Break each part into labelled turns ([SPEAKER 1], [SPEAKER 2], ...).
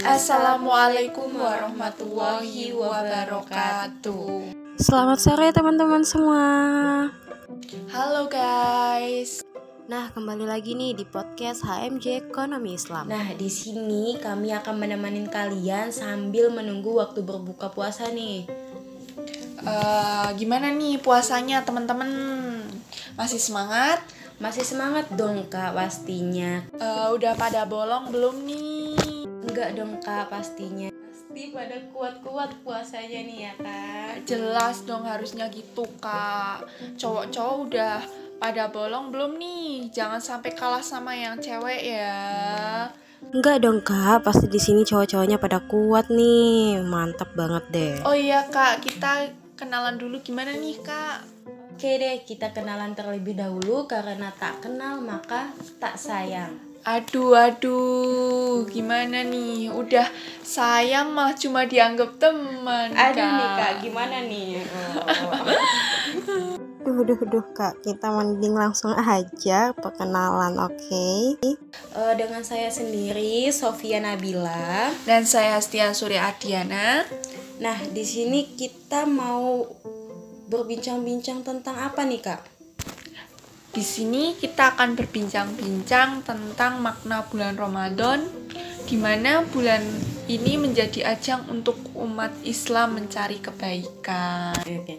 [SPEAKER 1] Assalamualaikum warahmatullahi wabarakatuh.
[SPEAKER 2] Selamat sore teman-teman semua.
[SPEAKER 1] Halo guys.
[SPEAKER 2] Nah, kembali lagi nih di podcast HMJ Ekonomi Islam.
[SPEAKER 3] Nah, di sini kami akan menemani kalian sambil menunggu waktu berbuka puasa nih.
[SPEAKER 1] Uh, gimana nih puasanya teman-teman? Masih semangat?
[SPEAKER 3] Masih semangat dong kak pastinya.
[SPEAKER 1] Uh, udah pada bolong belum nih?
[SPEAKER 3] Enggak dong kak pastinya Pasti pada kuat-kuat puasanya nih ya kak
[SPEAKER 1] Jelas dong harusnya gitu kak Cowok-cowok udah pada bolong belum nih? Jangan sampai kalah sama yang cewek ya
[SPEAKER 2] Enggak dong kak, pasti di sini cowok-cowoknya pada kuat nih, mantap banget deh.
[SPEAKER 1] Oh iya kak, kita kenalan dulu gimana nih kak?
[SPEAKER 3] Oke deh, kita kenalan terlebih dahulu karena tak kenal maka tak sayang.
[SPEAKER 1] Aduh, aduh, gimana nih? Udah sayang mah cuma dianggap teman.
[SPEAKER 3] Aduh nih kak, gimana nih?
[SPEAKER 2] Duh, duh, duh kak, kita mending langsung aja perkenalan, oke? Okay?
[SPEAKER 3] Uh, dengan saya sendiri, Sofia Nabila.
[SPEAKER 1] Dan saya Hastia Surya Adiana.
[SPEAKER 3] Nah, di sini kita mau berbincang-bincang tentang apa nih kak?
[SPEAKER 1] Di sini kita akan berbincang-bincang tentang makna bulan Ramadan, di mana bulan ini menjadi ajang untuk umat Islam mencari kebaikan.
[SPEAKER 3] Oke.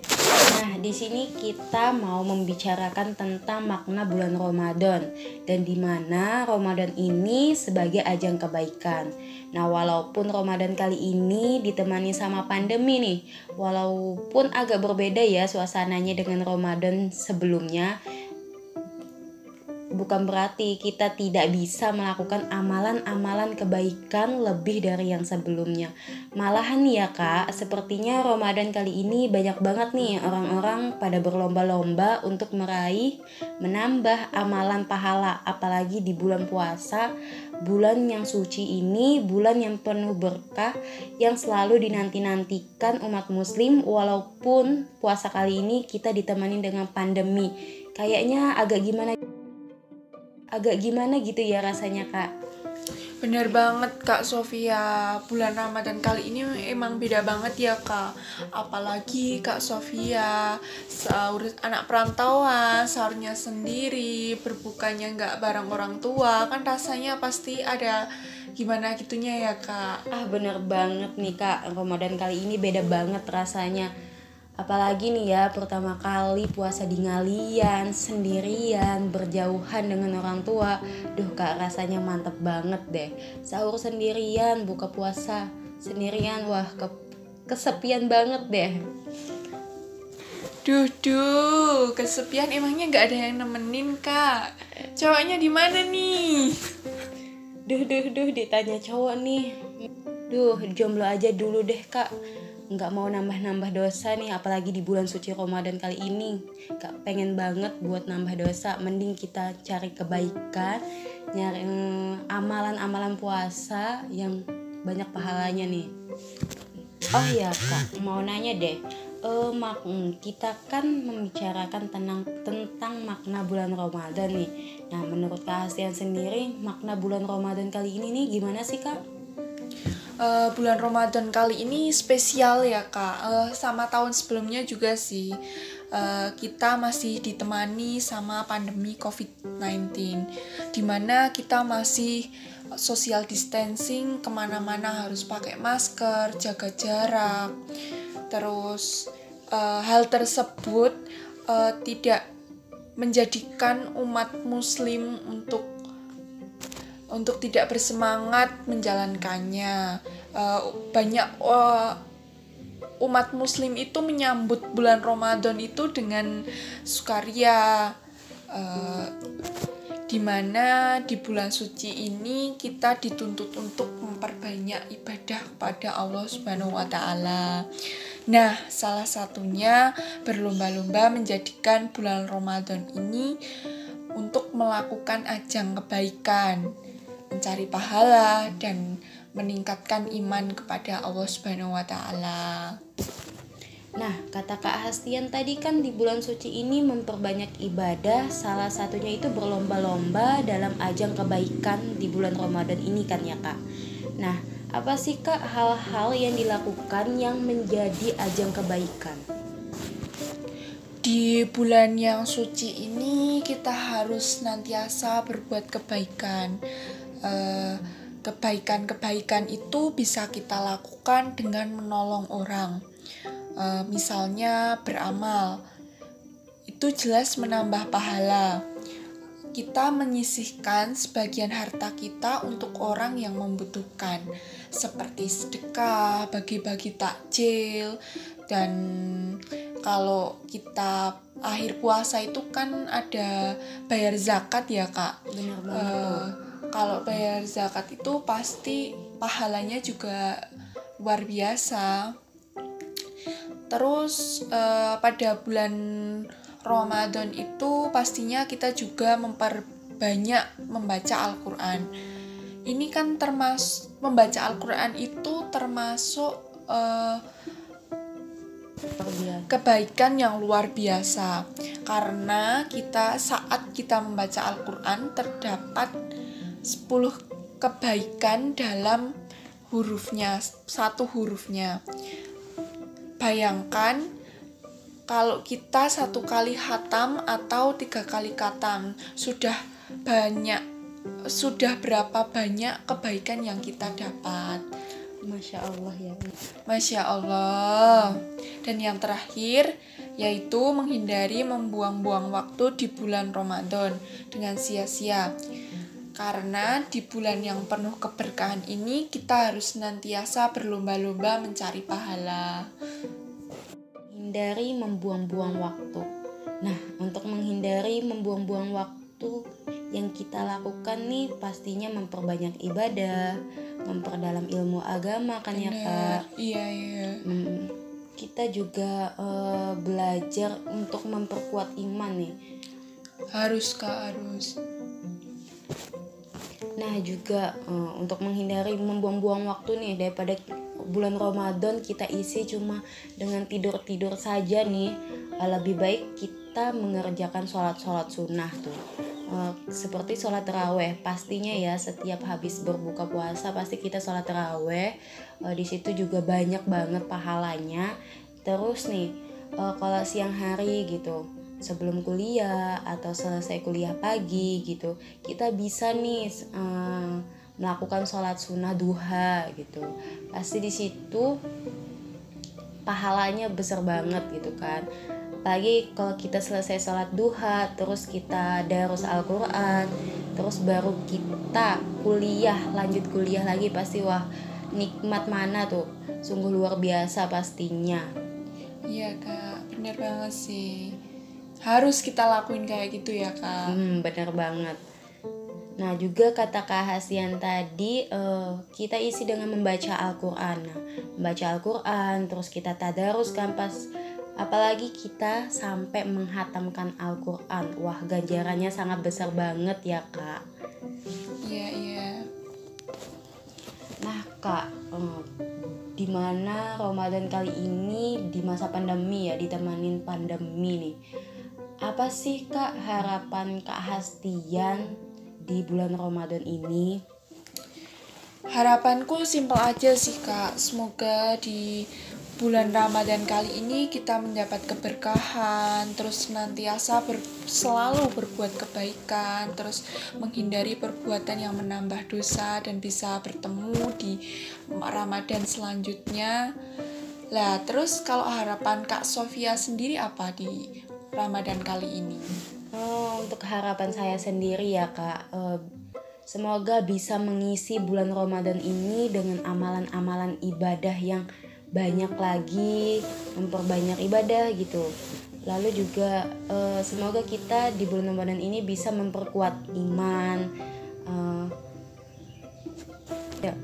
[SPEAKER 3] Nah, di sini kita mau membicarakan tentang makna bulan Ramadan dan di mana Ramadan ini sebagai ajang kebaikan. Nah, walaupun Ramadan kali ini ditemani sama pandemi nih, walaupun agak berbeda ya suasananya dengan Ramadan sebelumnya, bukan berarti kita tidak bisa melakukan amalan-amalan kebaikan lebih dari yang sebelumnya. Malahan ya kak, sepertinya Ramadan kali ini banyak banget nih orang-orang pada berlomba-lomba untuk meraih, menambah amalan pahala. Apalagi di bulan puasa, bulan yang suci ini, bulan yang penuh berkah, yang selalu dinanti-nantikan umat muslim walaupun puasa kali ini kita ditemani dengan pandemi. Kayaknya agak gimana agak gimana gitu ya rasanya kak?
[SPEAKER 1] Bener banget Kak Sofia. Bulan Ramadan kali ini emang beda banget ya Kak. Apalagi Kak Sofia Sahur anak perantauan Sahurnya sendiri Berbukanya nggak bareng orang tua. Kan rasanya pasti ada gimana gitunya ya Kak.
[SPEAKER 3] Ah bener banget nih Kak. Ramadan kali ini beda banget rasanya Apalagi nih ya pertama kali puasa di ngalian, sendirian, berjauhan dengan orang tua. Duh kak rasanya mantep banget deh. Sahur sendirian, buka puasa sendirian, wah ke kesepian banget deh.
[SPEAKER 1] Duh duh, kesepian emangnya nggak ada yang nemenin kak? Cowoknya di mana nih?
[SPEAKER 3] Duh duh duh ditanya cowok nih. Duh jomblo aja dulu deh kak nggak mau nambah-nambah dosa nih apalagi di bulan suci Ramadan kali ini. Gak pengen banget buat nambah dosa. Mending kita cari kebaikan nyari amalan amalan-amalan puasa yang banyak pahalanya nih. Oh iya kak mau nanya deh. Uh, mak kita kan membicarakan tentang tentang makna bulan Ramadan nih. Nah menurut kak sendiri makna bulan Ramadan kali ini nih gimana sih kak
[SPEAKER 1] uh, bulan Ramadan kali ini spesial ya kak. Uh, sama tahun sebelumnya juga sih uh, kita masih ditemani sama pandemi COVID-19 di mana kita masih social distancing ke mana-mana harus pakai masker jaga jarak. Terus uh, hal tersebut uh, tidak menjadikan umat muslim untuk untuk tidak bersemangat menjalankannya. Uh, banyak uh, umat Muslim itu menyambut bulan Ramadan itu dengan sukaria, uh, di mana di bulan suci ini kita dituntut untuk memperbanyak ibadah kepada Allah Subhanahu wa Ta'ala. Nah, salah satunya berlomba-lomba menjadikan bulan Ramadan ini untuk melakukan ajang kebaikan mencari pahala dan meningkatkan iman kepada Allah Subhanahu wa taala.
[SPEAKER 3] Nah, kata Kak Hastian tadi kan di bulan suci ini memperbanyak ibadah, salah satunya itu berlomba-lomba dalam ajang kebaikan di bulan Ramadan ini kan ya Kak. Nah, apa sih Kak hal-hal yang dilakukan yang menjadi ajang kebaikan?
[SPEAKER 1] Di bulan yang suci ini kita harus nantiasa berbuat kebaikan. Eh, Kebaikan-kebaikan itu bisa kita lakukan dengan menolong orang. Eh, misalnya beramal, itu jelas menambah pahala. Kita menyisihkan sebagian harta kita untuk orang yang membutuhkan, seperti sedekah, bagi-bagi takjil, dan kalau kita akhir puasa itu kan ada bayar zakat ya kak.
[SPEAKER 3] Benar banget
[SPEAKER 1] Eh. Kalau bayar zakat itu pasti pahalanya juga luar biasa. Terus eh, pada bulan Ramadan itu pastinya kita juga memperbanyak membaca Al-Qur'an. Ini kan termasuk membaca Al-Qur'an itu termasuk eh, kebaikan yang luar biasa karena kita saat kita membaca Al-Qur'an terdapat 10 kebaikan dalam hurufnya satu hurufnya bayangkan kalau kita satu kali hatam atau tiga kali katam sudah banyak sudah berapa banyak kebaikan yang kita dapat
[SPEAKER 3] Masya Allah ya.
[SPEAKER 1] Masya Allah. Dan yang terakhir yaitu menghindari membuang-buang waktu di bulan Ramadan dengan sia-sia. Karena di bulan yang penuh keberkahan ini kita harus senantiasa berlomba-lomba mencari pahala.
[SPEAKER 3] Hindari membuang-buang waktu. Nah, untuk menghindari membuang-buang waktu yang kita lakukan nih pastinya memperbanyak ibadah, memperdalam ilmu agama kan ya kak.
[SPEAKER 1] Iya, iya.
[SPEAKER 3] Hmm, kita juga eh, belajar untuk memperkuat iman nih.
[SPEAKER 1] Harus Kak, harus.
[SPEAKER 3] Nah juga eh, untuk menghindari membuang-buang waktu nih daripada bulan Ramadan kita isi cuma dengan tidur-tidur saja nih. Eh, lebih baik kita mengerjakan sholat-sholat sunnah tuh. Eh, seperti sholat teraweh pastinya ya setiap habis berbuka puasa pasti kita sholat teraweh Eh, di situ juga banyak banget pahalanya. Terus nih kalau siang hari gitu sebelum kuliah atau selesai kuliah pagi gitu kita bisa nih eh, melakukan sholat sunnah duha gitu. Pasti di situ pahalanya besar banget gitu kan. Apalagi kalau kita selesai sholat duha terus kita darus Al-Quran terus baru kita kuliah lanjut kuliah lagi pasti wah nikmat mana tuh? Sungguh luar biasa pastinya.
[SPEAKER 1] Iya Kak, bener banget sih. Harus kita lakuin kayak gitu ya Kak.
[SPEAKER 3] Hmm, bener banget. Nah, juga kata Kak Hasian tadi, eh, kita isi dengan membaca Al-Quran. Nah, membaca Al-Quran, terus kita tadarus kan pas, apalagi kita sampai menghatamkan Al-Quran. Wah, ganjarannya sangat besar banget ya, Kak.
[SPEAKER 1] Iya, iya.
[SPEAKER 3] Nah, Kak, eh, di mana Ramadan kali ini di masa pandemi ya, ditemanin pandemi nih. Apa sih Kak harapan Kak Hastian di bulan Ramadan ini?
[SPEAKER 1] Harapanku simpel aja sih Kak. Semoga di bulan Ramadan kali ini kita mendapat keberkahan, terus senantiasa ber- selalu berbuat kebaikan, terus menghindari perbuatan yang menambah dosa dan bisa bertemu di Ramadan selanjutnya. Lah, terus kalau harapan Kak Sofia sendiri apa di Ramadan kali ini?
[SPEAKER 3] Oh, untuk harapan saya sendiri ya Kak, eh, semoga bisa mengisi bulan Ramadan ini dengan amalan-amalan ibadah yang banyak lagi, memperbanyak ibadah gitu. Lalu juga eh, semoga kita di bulan Ramadan ini bisa memperkuat iman. eh, ya.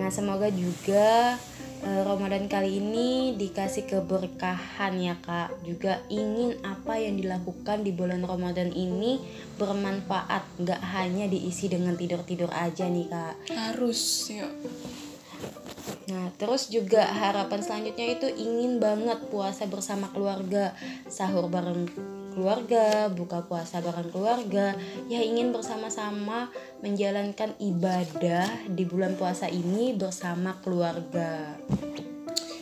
[SPEAKER 3] Nah, semoga juga Ramadan kali ini dikasih keberkahan ya Kak. Juga ingin apa yang dilakukan di bulan Ramadan ini bermanfaat, nggak hanya diisi dengan tidur-tidur aja nih Kak.
[SPEAKER 1] Harus, yuk.
[SPEAKER 3] Nah, terus juga harapan selanjutnya itu ingin banget puasa bersama keluarga, sahur bareng keluarga, buka puasa bareng keluarga, ya ingin bersama-sama menjalankan ibadah di bulan puasa ini bersama keluarga.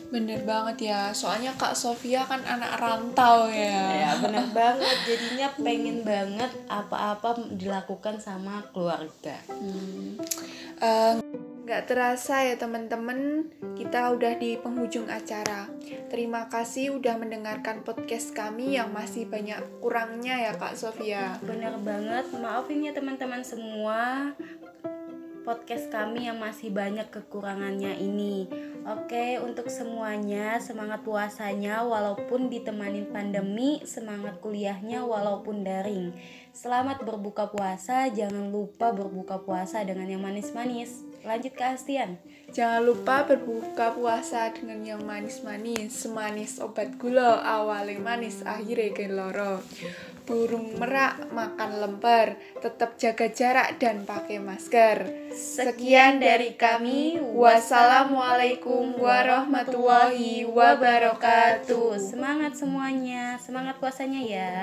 [SPEAKER 1] Bener banget ya, soalnya Kak Sofia kan anak rantau ya.
[SPEAKER 3] Ya benar banget, jadinya pengen banget apa-apa dilakukan sama keluarga.
[SPEAKER 1] Hmm. Eh, nggak terasa ya teman-teman, kita udah di penghujung acara. Terima kasih udah mendengarkan podcast kami yang masih banyak kurangnya ya Kak Sofia.
[SPEAKER 3] Bener banget, maafin ya teman-teman semua podcast kami yang masih banyak kekurangannya ini. Oke, untuk semuanya semangat puasanya walaupun ditemanin pandemi, semangat kuliahnya walaupun daring. Selamat berbuka puasa, jangan lupa berbuka puasa dengan yang manis-manis. Lanjut ke Astian.
[SPEAKER 1] Jangan lupa berbuka puasa dengan yang manis-manis, semanis obat gula, awalnya manis, akhirnya geloro. Burung merak makan lemper, tetap jaga jarak dan pakai masker. Sekian dari kami. Wassalamualaikum warahmatullahi wabarakatuh.
[SPEAKER 3] Semangat semuanya, semangat puasanya ya.